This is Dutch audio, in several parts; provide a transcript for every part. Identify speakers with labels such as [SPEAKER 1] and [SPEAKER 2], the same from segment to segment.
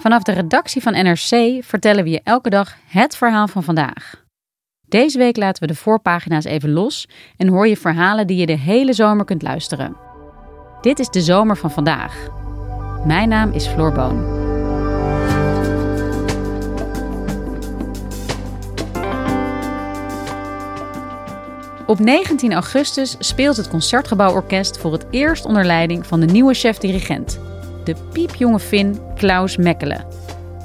[SPEAKER 1] Vanaf de redactie van NRC vertellen we je elke dag het verhaal van vandaag. Deze week laten we de voorpagina's even los en hoor je verhalen die je de hele zomer kunt luisteren. Dit is de zomer van vandaag. Mijn naam is Floor Boon. Op 19 augustus speelt het Concertgebouworkest voor het eerst onder leiding van de nieuwe chef-dirigent, de piepjonge Fin Klaus Mekkelen.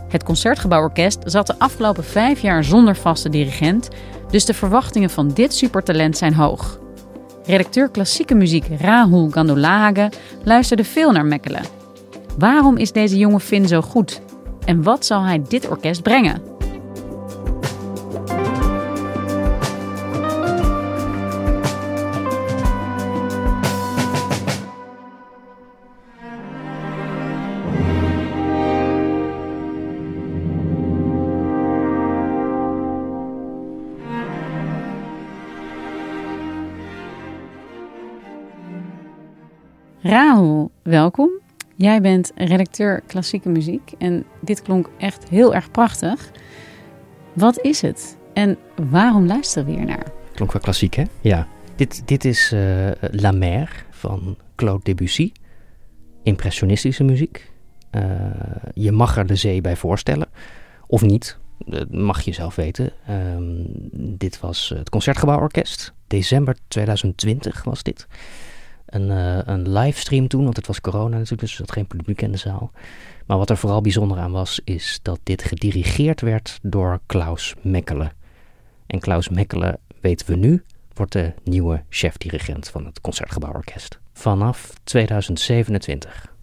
[SPEAKER 1] Het Concertgebouworkest zat de afgelopen vijf jaar zonder vaste dirigent, dus de verwachtingen van dit supertalent zijn hoog. Redacteur klassieke muziek Rahul Gandolahage luisterde veel naar Mekkelen. Waarom is deze jonge Fin zo goed? En wat zal hij dit orkest brengen? Rahul, welkom. Jij bent redacteur klassieke muziek en dit klonk echt heel erg prachtig. Wat is het en waarom luisteren we hier naar?
[SPEAKER 2] Klonk wel klassiek, hè? Ja. Dit, dit is uh, La Mer van Claude Debussy. Impressionistische muziek. Uh, je mag er de zee bij voorstellen. Of niet, dat mag je zelf weten. Um, dit was het Concertgebouworkest. December 2020 was dit een, uh, een livestream toen, want het was corona natuurlijk, dus er zat geen publiek in de zaal. Maar wat er vooral bijzonder aan was, is dat dit gedirigeerd werd door Klaus Mekkelen. En Klaus Mekkelen, weten we nu, wordt de nieuwe chef-dirigent van het Concertgebouworkest. Vanaf 2027.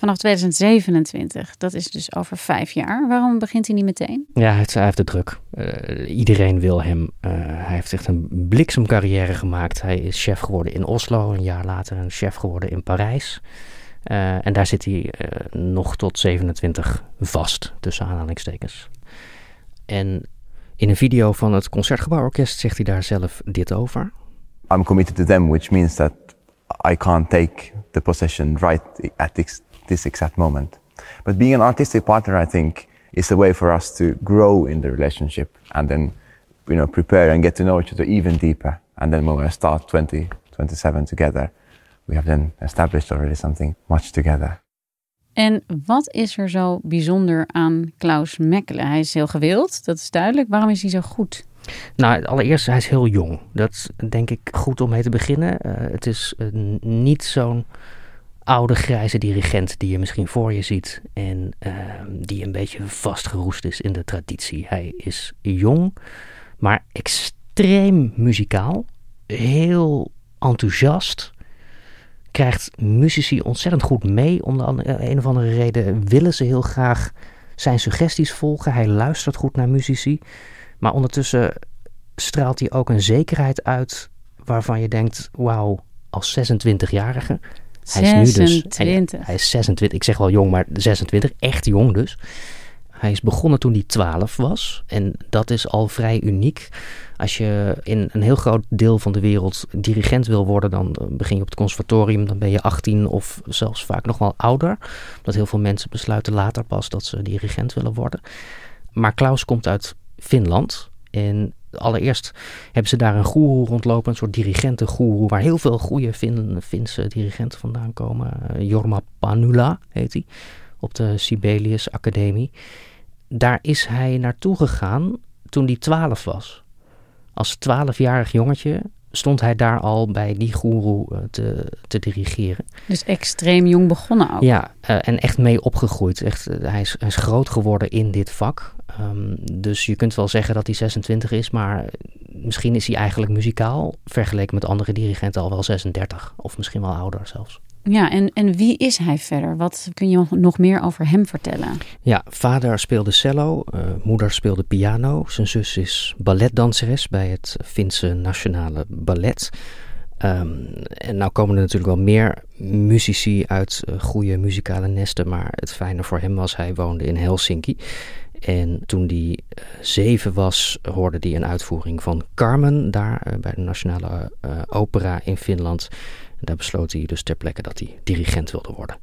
[SPEAKER 1] Vanaf 2027, dat is dus over vijf jaar. Waarom begint hij niet meteen?
[SPEAKER 2] Ja, hij heeft, hij heeft de druk. Uh, iedereen wil hem. Uh, hij heeft echt een bliksemcarrière gemaakt. Hij is chef geworden in Oslo, een jaar later een chef geworden in Parijs. Uh, en daar zit hij nog tot 27 vast, tussen aanhalingstekens. En in een video van het Concertgebouworkest zegt hij daar zelf dit over.
[SPEAKER 3] I'm committed to them, which means that I can't take the possession right at this this exact moment. But being an artistic partner, I think, is a way for us to grow in the relationship and then, you know, prepare and get to know each other even deeper. And then when we start 20, 27 together, we have then established already something much together.
[SPEAKER 1] En wat is er zo bijzonder aan Klaus Mekkelen? Hij is heel gewild, dat is duidelijk. Waarom is hij zo goed?
[SPEAKER 2] Nou, allereerst, hij is heel jong. Dat is denk ik goed om mee te beginnen. Uh, het is uh, niet zo'n oude grijze dirigent die je misschien voor je ziet en uh, die een beetje vastgeroest is in de traditie. Hij is jong, maar extreem muzikaal, heel enthousiast, krijgt muzici ontzettend goed mee. Om de een of andere reden willen ze heel graag zijn suggesties volgen. Hij luistert goed naar muzici, maar ondertussen straalt hij ook een zekerheid uit waarvan je denkt, wauw, als 26-jarige hij is nu dus. Hij is 26. Ik zeg wel jong, maar 26. Echt jong dus. Hij is begonnen toen hij 12 was. En dat is al vrij uniek. Als je in een heel groot deel van de wereld dirigent wil worden, dan begin je op het conservatorium. Dan ben je 18 of zelfs vaak nog wel ouder. Dat heel veel mensen besluiten later pas dat ze dirigent willen worden. Maar Klaus komt uit Finland. En allereerst hebben ze daar een goeroe rondlopen, een soort dirigentengoeroe, waar heel veel goede fin, Finse dirigenten vandaan komen. Uh, Jorma Panula heet hij, op de Sibelius Academie. Daar is hij naartoe gegaan toen hij 12 was. Als twaalfjarig jongetje stond hij daar al bij die goeroe eh, te, te dirigeren.
[SPEAKER 1] Dus extreem jong begonnen ook.
[SPEAKER 2] Ja, uh, en echt mee opgegroeid. Echt, uh, hij, is, hij is groot geworden in dit vak. Um, dus je kunt wel zeggen dat hij 26 is, maar misschien is hij eigenlijk muzikaal vergeleken met andere dirigenten al wel 36 of misschien wel ouder zelfs.
[SPEAKER 1] Ja, en, en wie is hij verder? Wat kun je nog meer over hem vertellen?
[SPEAKER 2] Ja, vader speelde cello, uh, moeder speelde piano. Zijn zus is balletdanseres bij het Finse Nationale Ballet. Um, en nou komen er natuurlijk wel meer muzici uit uh, goede muzikale nesten, maar het fijne voor hem was, hij woonde in Helsinki. En toen hij uh, zeven was, hoorde hij een uitvoering van Carmen daar bij de Nationale Opera in Finland. En daar besloot hij dus ter plekke dat hij dirigent wilde worden.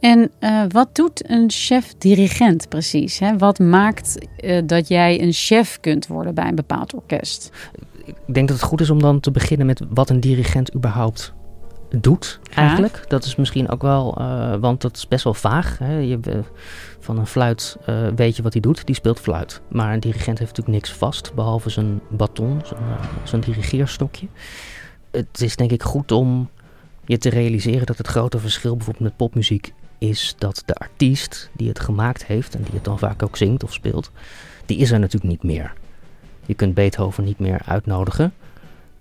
[SPEAKER 1] En uh, wat doet een chef-dirigent precies? Hè? Wat maakt uh, dat jij een chef kunt worden bij een bepaald orkest?
[SPEAKER 2] Ik denk dat het goed is om dan te beginnen met wat een dirigent überhaupt doet, eigenlijk. Dat is misschien ook wel, uh, want dat is best wel vaag. Hè? Je, van een fluit uh, weet je wat hij doet, die speelt fluit. Maar een dirigent heeft natuurlijk niks vast, behalve zijn baton, zijn, zijn dirigeerstokje. Het is denk ik goed om je te realiseren dat het grote verschil bijvoorbeeld met popmuziek is dat de artiest die het gemaakt heeft en die het dan vaak ook zingt of speelt, die is er natuurlijk niet meer. Je kunt Beethoven niet meer uitnodigen.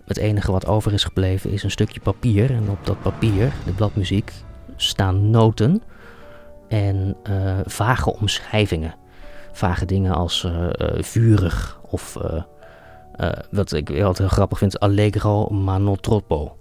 [SPEAKER 2] Het enige wat over is gebleven is een stukje papier. En op dat papier, de bladmuziek, staan noten en uh, vage omschrijvingen. Vage dingen als uh, uh, vurig of wat ik altijd heel grappig vind, allegro ma non troppo.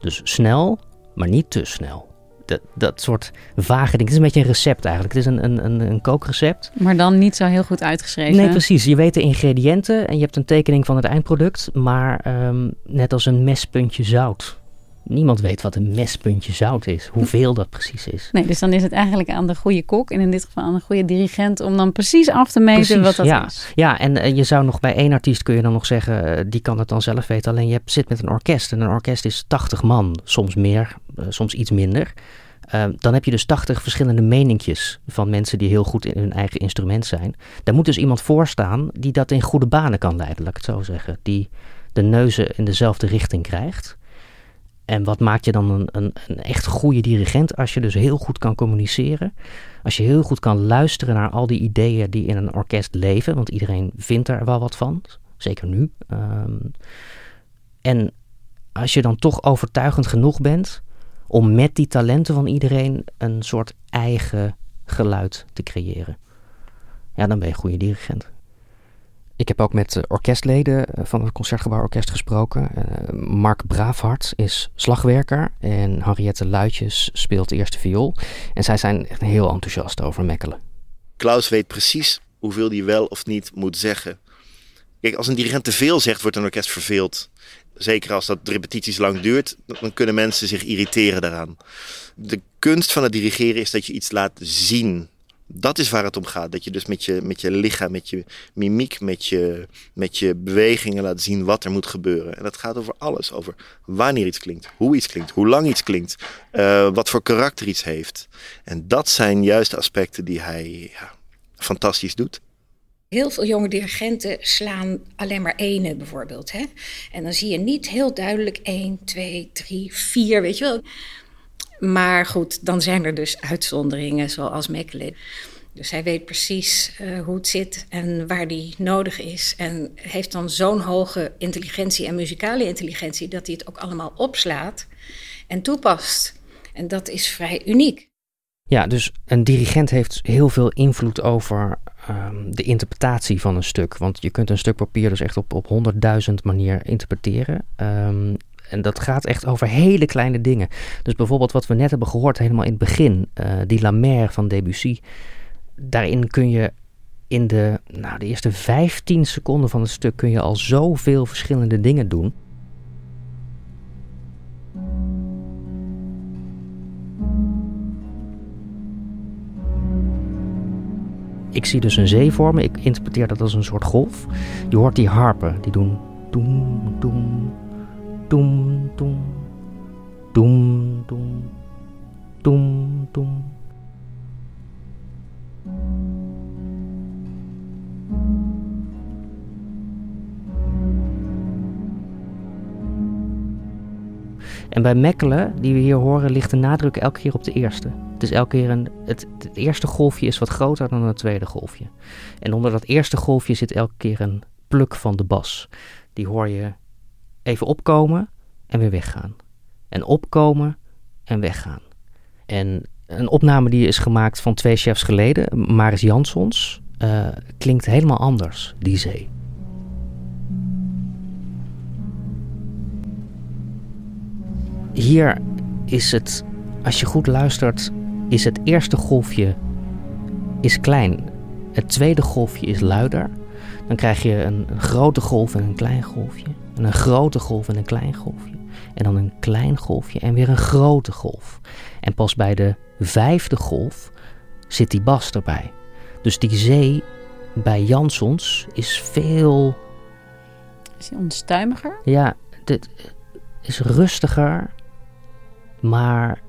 [SPEAKER 2] Dus snel, maar niet te snel. Dat, dat soort vage dingen. Het is een beetje een recept eigenlijk. Het is een, een, een, een kookrecept.
[SPEAKER 1] Maar dan niet zo heel goed uitgeschreven.
[SPEAKER 2] Nee, precies. Je weet de ingrediënten en je hebt een tekening van het eindproduct. Maar um, net als een mespuntje zout. Niemand weet wat een mespuntje zout is. Hoeveel dat precies is.
[SPEAKER 1] Nee, dus dan is het eigenlijk aan de goede kok. En in dit geval aan de goede dirigent. Om dan precies af te meten precies, wat dat
[SPEAKER 2] ja.
[SPEAKER 1] is.
[SPEAKER 2] Ja, en uh, je zou nog bij één artiest kun je dan nog zeggen. Uh, die kan het dan zelf weten. Alleen je hebt, zit met een orkest. En een orkest is 80 man. Soms meer, uh, soms iets minder. Uh, dan heb je dus 80 verschillende meninkjes van mensen die heel goed in hun eigen instrument zijn. Daar moet dus iemand voor staan die dat in goede banen kan leiden, laat ik het zo zeggen. Die de neuzen in dezelfde richting krijgt. En wat maakt je dan een, een, een, echt goede dirigent als je dus heel goed kan communiceren? Als je heel goed kan luisteren naar al die ideeën die in een orkest leven, want iedereen vindt er wel wat van, zeker nu. Um, en als je dan toch overtuigend genoeg bent om met die talenten van iedereen een soort eigen geluid te creëren. Ja, dan ben je een goede dirigent. Ik heb ook met uh, orkestleden van het Concertgebouworkest gesproken. Uh, Mark Braafhart is slagwerker en Henriette Luitjes speelt eerste viool. En zij zijn echt heel enthousiast over Mekkelen.
[SPEAKER 4] Klaus weet precies hoeveel hij wel of niet moet zeggen. Kijk, als een dirigent te veel zegt, wordt een orkest verveeld. Zeker als dat repetities lang duurt, dan kunnen mensen zich irriteren daaraan. De kunst van het dirigeren is dat je iets laat zien. Dat is waar het om gaat. Dat je dus met je, met je lichaam, met je mimiek, met je, met je bewegingen laat zien wat er moet gebeuren. En dat gaat over alles. Over wanneer iets klinkt, hoe iets klinkt, hoe lang iets klinkt, uh, wat voor karakter iets heeft. En dat zijn juist de aspecten die hij fantastisch doet.
[SPEAKER 5] Heel veel jonge dirigenten slaan alleen maar ene bijvoorbeeld. Hè? En dan zie je niet heel duidelijk 1, 2, 3, 4, weet je wel. Maar goed, dan zijn er dus uitzonderingen zoals Mechelen. Dus hij weet precies uh, hoe het zit en waar die nodig is. En heeft dan zo'n hoge intelligentie en muzikale intelligentie... dat hij het ook allemaal opslaat en toepast. En dat is vrij uniek.
[SPEAKER 2] Ja, dus een dirigent heeft heel veel invloed over um, de interpretatie van een stuk. Want je kunt een stuk papier dus echt op, op honderdduizend manier interpreteren. Um, en dat gaat echt over hele kleine dingen. Dus bijvoorbeeld wat we net hebben gehoord helemaal in het begin. Uh, die La Mer van Debussy. Daarin kun je in de, nou, de eerste 15 seconden van het stuk kun je al zoveel verschillende dingen doen. Ik zie dus een zee vormen. Ik interpreteer dat als een soort golf. Je hoort die harpen. Die doen doem, doem, Doem, doem. En bij Mekkelen die we hier horen, ligt de nadruk elke keer op de eerste. Dus elke keer een, het, eerste golfje is wat groter dan het tweede golfje. En onder dat eerste golfje zit elke keer een pluk van de bas. Die hoor je even opkomen en weer weggaan. En opkomen en weggaan. En een opname die is gemaakt van twee chefs geleden, Maris Jansons, uh, klinkt helemaal anders, die zee. Hier is het, als je goed luistert, is het eerste golfje is klein. Het tweede golfje is luider. Dan krijg je een grote golf en een klein golfje. En een grote golf en een klein golfje. En dan een klein golfje en weer een grote golf. En pas bij de vijfde golf zit die bas erbij. Dus die zee bij Jansons is veel.
[SPEAKER 1] Is die onstuimiger?
[SPEAKER 2] Ja, dit is rustiger, maar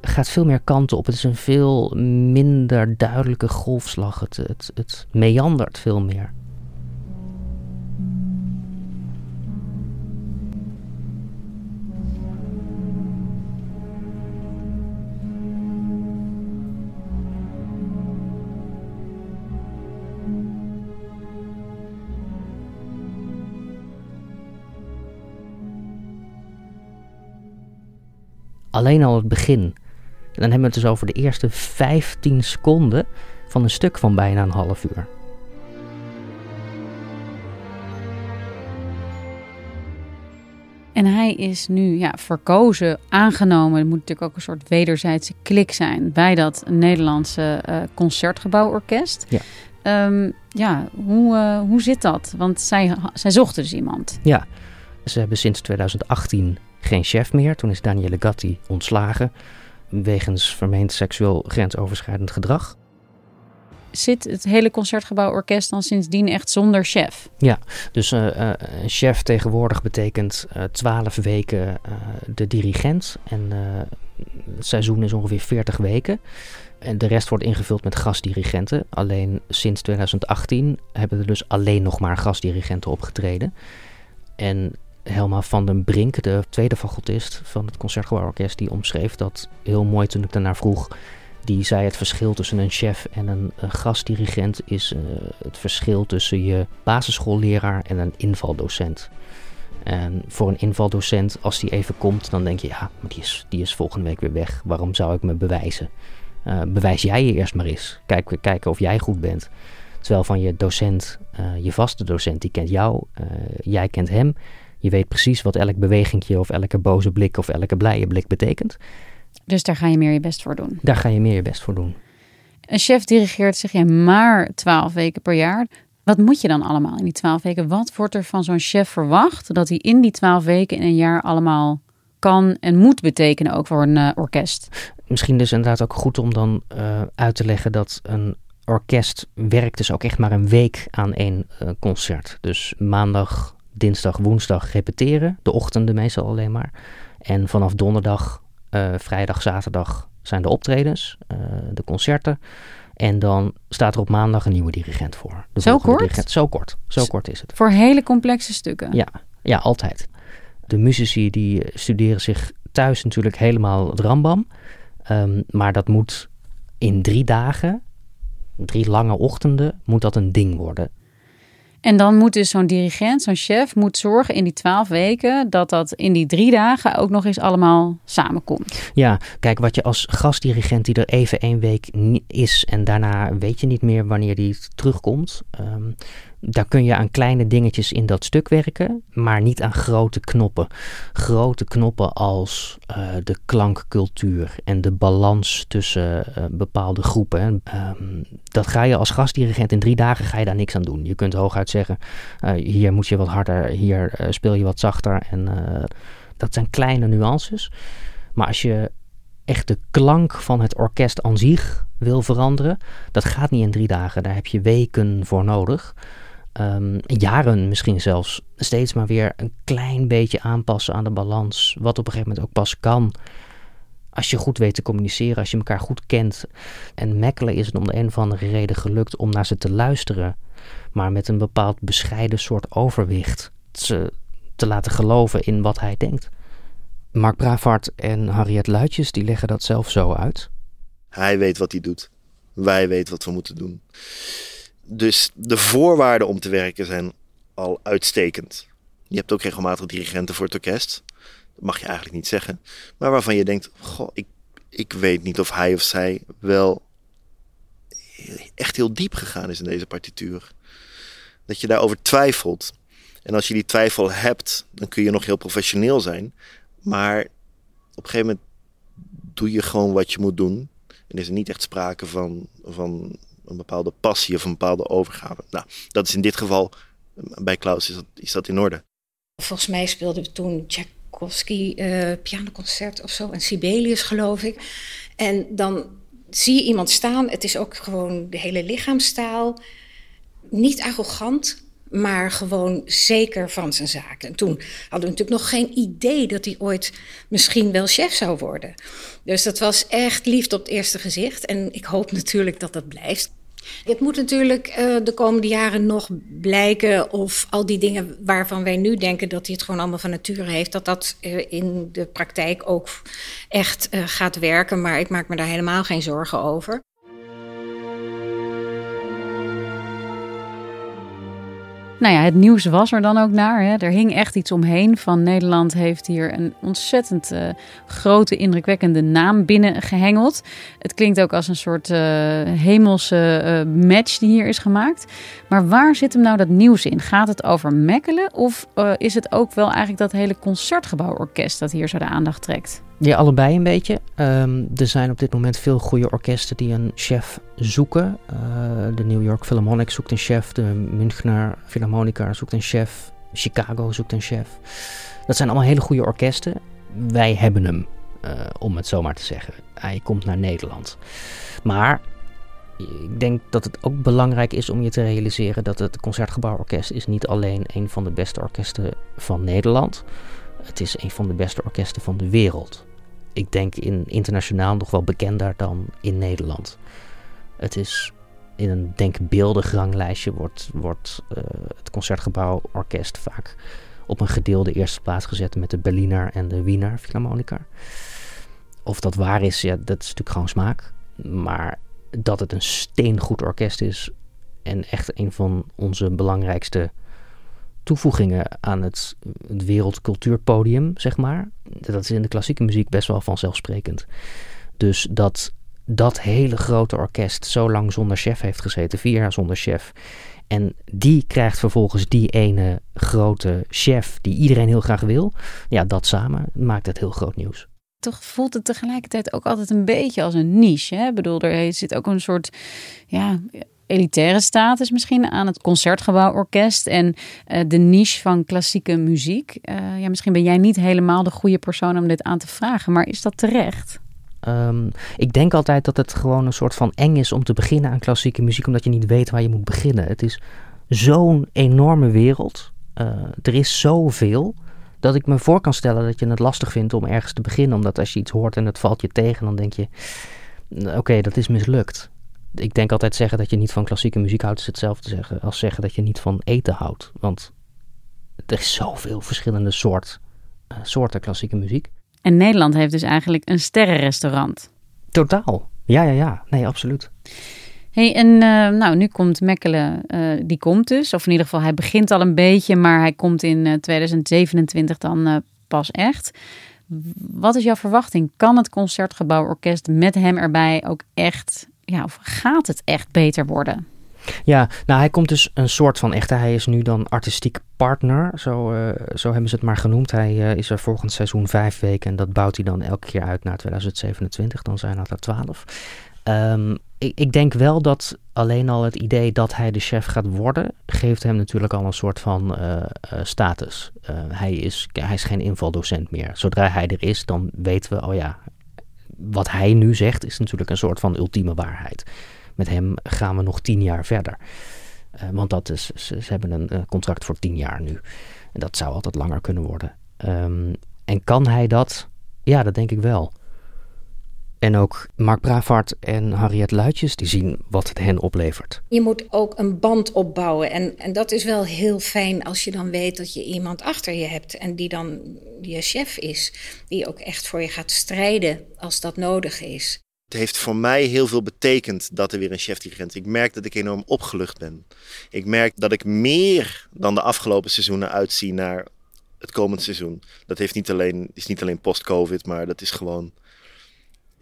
[SPEAKER 2] gaat veel meer kanten op. Het is een veel minder duidelijke golfslag. Het, het, het meandert veel meer. Alleen al het begin. En dan hebben we het dus over de eerste 15 seconden van een stuk van bijna een half uur.
[SPEAKER 1] En hij is nu ja, verkozen, aangenomen. Er moet natuurlijk ook een soort wederzijdse klik zijn bij dat Nederlandse uh, concertgebouworkest.
[SPEAKER 2] Ja.
[SPEAKER 1] Um, ja, hoe, uh, hoe zit dat? Want zij, zij zochten dus iemand.
[SPEAKER 2] Ja, ze hebben sinds 2018 geen chef meer. Toen is Daniele Gatti ontslagen wegens vermeend seksueel grensoverschrijdend gedrag.
[SPEAKER 1] Zit het hele Concertgebouworkest dan sindsdien echt zonder chef?
[SPEAKER 2] Ja, dus uh, uh, een chef tegenwoordig betekent twaalf uh, weken de dirigent. En het seizoen is ongeveer 40 weken. En de rest wordt ingevuld met gastdirigenten. Alleen sinds 2018 hebben er dus alleen nog maar gastdirigenten opgetreden. En Helma van den Brink, de tweede facultist van het Concertgebouworkest, die omschreef dat heel mooi toen ik daarnaar vroeg. Die zei het verschil tussen een chef en een, een gastdirigent is uh, het verschil tussen je basisschoolleraar en een invaldocent. En voor een invaldocent, als die even komt, dan denk je, ja, maar die is, die is volgende week weer weg. Waarom zou ik me bewijzen? Uh, bewijs jij je eerst maar eens. Kijk, kijken of jij goed bent. Terwijl van je docent, je vaste docent, die kent jou, jij kent hem. Je weet precies wat elk bewegingje of elke boze blik of elke blije blik betekent.
[SPEAKER 1] Dus daar ga je meer je best voor doen.
[SPEAKER 2] Daar ga je meer je best voor doen.
[SPEAKER 1] Een chef dirigeert zeg je maar twaalf weken per jaar. Wat moet je dan allemaal in die twaalf weken? Wat wordt er van zo'n chef verwacht dat hij in die twaalf weken in een jaar allemaal kan en moet betekenen ook voor een uh, orkest?
[SPEAKER 2] Misschien dus inderdaad ook goed om dan uh, uit te leggen dat een orkest werkt dus ook echt maar een week aan één uh, concert. Dus maandag, dinsdag, woensdag repeteren. De ochtenden meestal alleen maar. En vanaf donderdag, uh, vrijdag, zaterdag zijn de optredens, uh, de concerten. En dan staat er op maandag een nieuwe dirigent voor. De
[SPEAKER 1] zo kort?
[SPEAKER 2] Dirigent. Zo kort. Zo kort is het.
[SPEAKER 1] Voor hele complexe stukken?
[SPEAKER 2] Ja, ja altijd. De muzici die studeren zich thuis natuurlijk helemaal het rambam. Um, maar dat moet in drie dagen, drie lange ochtenden, moet dat een ding worden.
[SPEAKER 1] En dan moet dus zo'n dirigent, zo'n chef, moet zorgen in die twaalf weken dat dat in die drie dagen ook nog eens allemaal samenkomt.
[SPEAKER 2] Ja, kijk, wat je als gastdirigent die er even één week is en daarna weet je niet meer wanneer die terugkomt. Um, daar kun je aan kleine dingetjes in dat stuk werken, maar niet aan grote knoppen. Grote knoppen als uh, de klankcultuur en de balans tussen uh, bepaalde groepen. Um, dat ga je als gastdirigent in drie dagen ga je daar niks aan doen. Je kunt hooguit zeggen, uh, hier moet je wat harder, hier speel je wat zachter. En dat zijn kleine nuances. Maar als je echt de klank van het orkest aan zich wil veranderen, dat gaat niet in drie dagen. Daar heb je weken voor nodig um, jaren misschien zelfs steeds maar weer een klein beetje aanpassen aan de balans. Wat op een gegeven moment ook pas kan. Als je goed weet te communiceren, als je elkaar goed kent. En Mekkelen is het om de een of andere reden gelukt om naar ze te luisteren. Maar met een bepaald bescheiden soort overwicht. Ze te laten geloven in wat hij denkt. Mark Bravart en Harriet Luitjes die leggen dat zelf zo uit.
[SPEAKER 4] Hij weet wat hij doet. Wij weten wat we moeten doen. Dus de voorwaarden om te werken zijn al uitstekend. Je hebt ook regelmatig dirigenten voor het orkest. Dat mag je eigenlijk niet zeggen. Maar waarvan je denkt: Goh, ik, ik weet niet of hij of zij wel echt heel diep gegaan is in deze partituur. Dat je daarover twijfelt. En als je die twijfel hebt, dan kun je nog heel professioneel zijn. Maar op een gegeven moment doe je gewoon wat je moet doen. En is er niet echt sprake van, van een bepaalde passie of een bepaalde overgave. Nou, dat is in dit geval, bij Klaus is dat, in orde.
[SPEAKER 5] Volgens mij speelden we toen Tchaikovsky uh, pianoconcert of zo. En Sibelius, geloof ik. En dan zie je iemand staan. Het is ook gewoon de hele lichaamstaal. Niet arrogant, maar gewoon zeker van zijn zaken. En toen hadden we natuurlijk nog geen idee dat hij ooit misschien wel chef zou worden. Dus dat was echt liefde op het eerste gezicht. En ik hoop natuurlijk dat dat blijft. Het moet natuurlijk uh, de komende jaren nog blijken of al die dingen waarvan wij nu denken dat hij het gewoon allemaal van nature heeft, dat dat uh, in de praktijk ook echt uh, gaat werken. Maar ik maak me daar helemaal geen zorgen over.
[SPEAKER 1] Nou ja, het nieuws was er dan ook naar. Hè. Er hing echt iets omheen van Nederland heeft hier een ontzettend uh, grote, indrukwekkende naam binnengehengeld. Het klinkt ook als een soort uh, hemelse uh, match die hier is gemaakt. Maar waar zit hem nou dat nieuws in? Gaat het over Mekkelen of is het ook wel eigenlijk dat hele concertgebouworkest dat hier zo de aandacht trekt?
[SPEAKER 2] Ja, allebei een beetje. Um, er zijn op dit moment veel goede orkesten die een chef zoeken. Uh, de New York Philharmonic zoekt een chef. De Münchner Philharmonica zoekt een chef. Chicago zoekt een chef. Dat zijn allemaal hele goede orkesten. Wij hebben hem, uh, om het zo maar te zeggen. Hij komt naar Nederland. Maar ik denk dat het ook belangrijk is om je te realiseren dat het Concertgebouworkest is niet alleen een van de beste orkesten van Nederland is het is een van de beste orkesten van de wereld. Ik denk in internationaal nog wel bekender dan in Nederland. Het is in een denkbeeldig ranglijstje wordt, wordt uh, het Concertgebouworkest vaak op een gedeelde eerste plaats gezet met de Berliner en de Wiener Philharmonica. Of dat waar is, ja, dat is natuurlijk gewoon smaak. Maar dat het een steengoed orkest is en echt een van onze belangrijkste toevoegingen aan het, wereldcultuurpodium, zeg maar. Dat is in de klassieke muziek best wel vanzelfsprekend. Dus dat dat hele grote orkest zo lang zonder chef heeft gezeten, vier jaar zonder chef. En die krijgt vervolgens die ene grote chef die iedereen heel graag wil. Ja, dat samen maakt het heel groot nieuws
[SPEAKER 1] toch voelt het tegelijkertijd ook altijd een beetje als een niche. Hè? Ik bedoel, er zit ook een soort ja, elitaire status misschien aan het concertgebouworkest en uh, de niche van klassieke muziek. Uh, ja, misschien ben jij niet helemaal de goede persoon om dit aan te vragen, maar is dat terecht?
[SPEAKER 2] Um, ik denk altijd dat het gewoon een soort van eng is om te beginnen aan klassieke muziek, omdat je niet weet waar je moet beginnen. Het is zo'n enorme wereld. Uh, er is zoveel dat ik me voor kan stellen dat je het lastig vindt om ergens te beginnen. Omdat als je iets hoort en het valt je tegen, dan denk je: oké, dat is mislukt ik denk altijd zeggen dat je niet van klassieke muziek houdt, is hetzelfde zeggen als zeggen dat je niet van eten houdt. Want er is zoveel verschillende soort, uh, soorten klassieke muziek.
[SPEAKER 1] En Nederland heeft dus eigenlijk een sterrenrestaurant.
[SPEAKER 2] Totaal. Ja, ja, ja. Nee, absoluut.
[SPEAKER 1] Hey, en uh, nou, nu komt Mekkelen, uh, die komt dus. Of in ieder geval, hij begint al een beetje, maar hij komt in 2027 dan pas echt. Wat is jouw verwachting? Kan het Concertgebouworkest met hem erbij ook echt ja, of gaat het echt beter worden?
[SPEAKER 2] Ja, nou hij komt dus een soort van echte. Hij is nu dan artistiek partner, zo, uh, zo hebben ze het maar genoemd. Hij uh, is er volgend seizoen vijf weken en dat bouwt hij dan elke keer uit naar 2027. Dan zijn dat er twaalf. Um, ik, ik, denk wel dat alleen al het idee dat hij de chef gaat worden, geeft hem natuurlijk al een soort van uh, status. hij, is, hij is geen invaldocent meer. Zodra hij er is, dan weten we, oh ja, wat hij nu zegt is natuurlijk een soort van ultieme waarheid. Met hem gaan we nog tien jaar verder. Uh, want dat is, ze, hebben een uh, contract voor tien jaar nu. En dat zou altijd langer kunnen worden. Um, en kan hij dat? Ja, dat denk ik wel. En ook Mark Bravart en Harriet Luitjes, die zien wat het hen oplevert.
[SPEAKER 5] Je moet ook een band opbouwen. En, en dat is wel heel fijn als je dan weet dat je iemand achter je hebt. En die dan je chef is. Die ook echt voor je gaat strijden als dat nodig is.
[SPEAKER 4] Het heeft voor mij heel veel betekend dat er weer een chef-dirigent. Ik merk dat ik enorm opgelucht ben. Ik merk dat ik meer dan de afgelopen seizoenen uitzie naar het komend seizoen. Dat heeft niet alleen, is niet alleen post-COVID, maar dat is gewoon.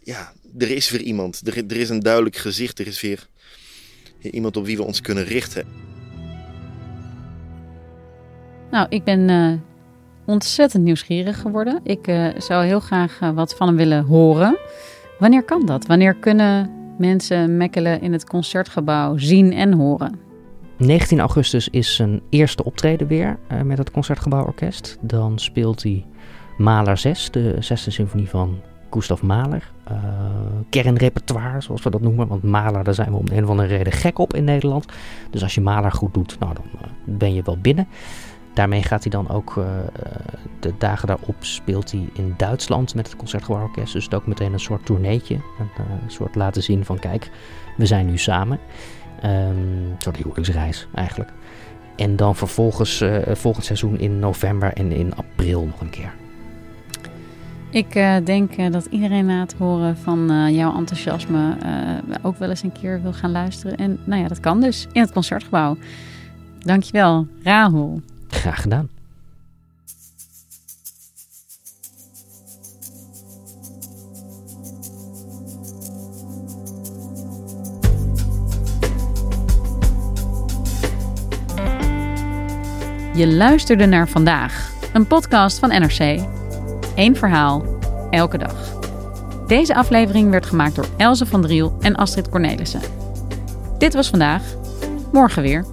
[SPEAKER 4] Ja, er is weer iemand. Er, er is een duidelijk gezicht. Er is weer iemand op wie we ons kunnen richten.
[SPEAKER 1] Nou, ik ben uh, ontzettend nieuwsgierig geworden. Ik uh, zou heel graag uh, wat van hem willen horen. Wanneer kan dat? Wanneer kunnen mensen Mekkelen in het concertgebouw zien en horen?
[SPEAKER 2] 19 augustus is zijn eerste optreden weer uh, met het Concertgebouworkest. Dan speelt hij Mahler 6, de zesde symfonie van Gustav Mahler. Uh, kernrepertoire, zoals we dat noemen. Want Mahler, daar zijn we om de een of andere reden gek op in Nederland. Dus als je Mahler goed doet, nou, dan uh, ben je wel binnen. Daarmee gaat hij dan ook, uh, de dagen daarop speelt hij in Duitsland met het Concertgebouworkest. Dus het ook meteen een soort tourneetje. Een, soort laten zien van kijk, we zijn nu samen. Um, een soort huwelijksreis eigenlijk. En dan vervolgens volgend seizoen in november en in april nog een keer.
[SPEAKER 1] Ik uh, denk uh, dat iedereen na het horen van jouw enthousiasme ook wel eens een keer wil gaan luisteren. En nou ja, dat kan dus in het concertgebouw. Dankjewel, Rahul.
[SPEAKER 2] Graag gedaan.
[SPEAKER 1] Je luisterde naar vandaag, een podcast van NRC. Eén verhaal, elke dag. Deze aflevering werd gemaakt door Elze van Driel en Astrid Cornelissen. Dit was vandaag, morgen weer.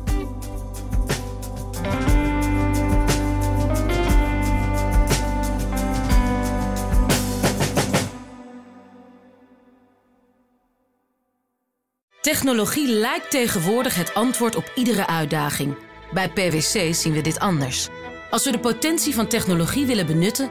[SPEAKER 6] Technologie lijkt tegenwoordig het antwoord op iedere uitdaging. Bij PwC zien we dit anders. Als we de potentie van technologie willen benutten,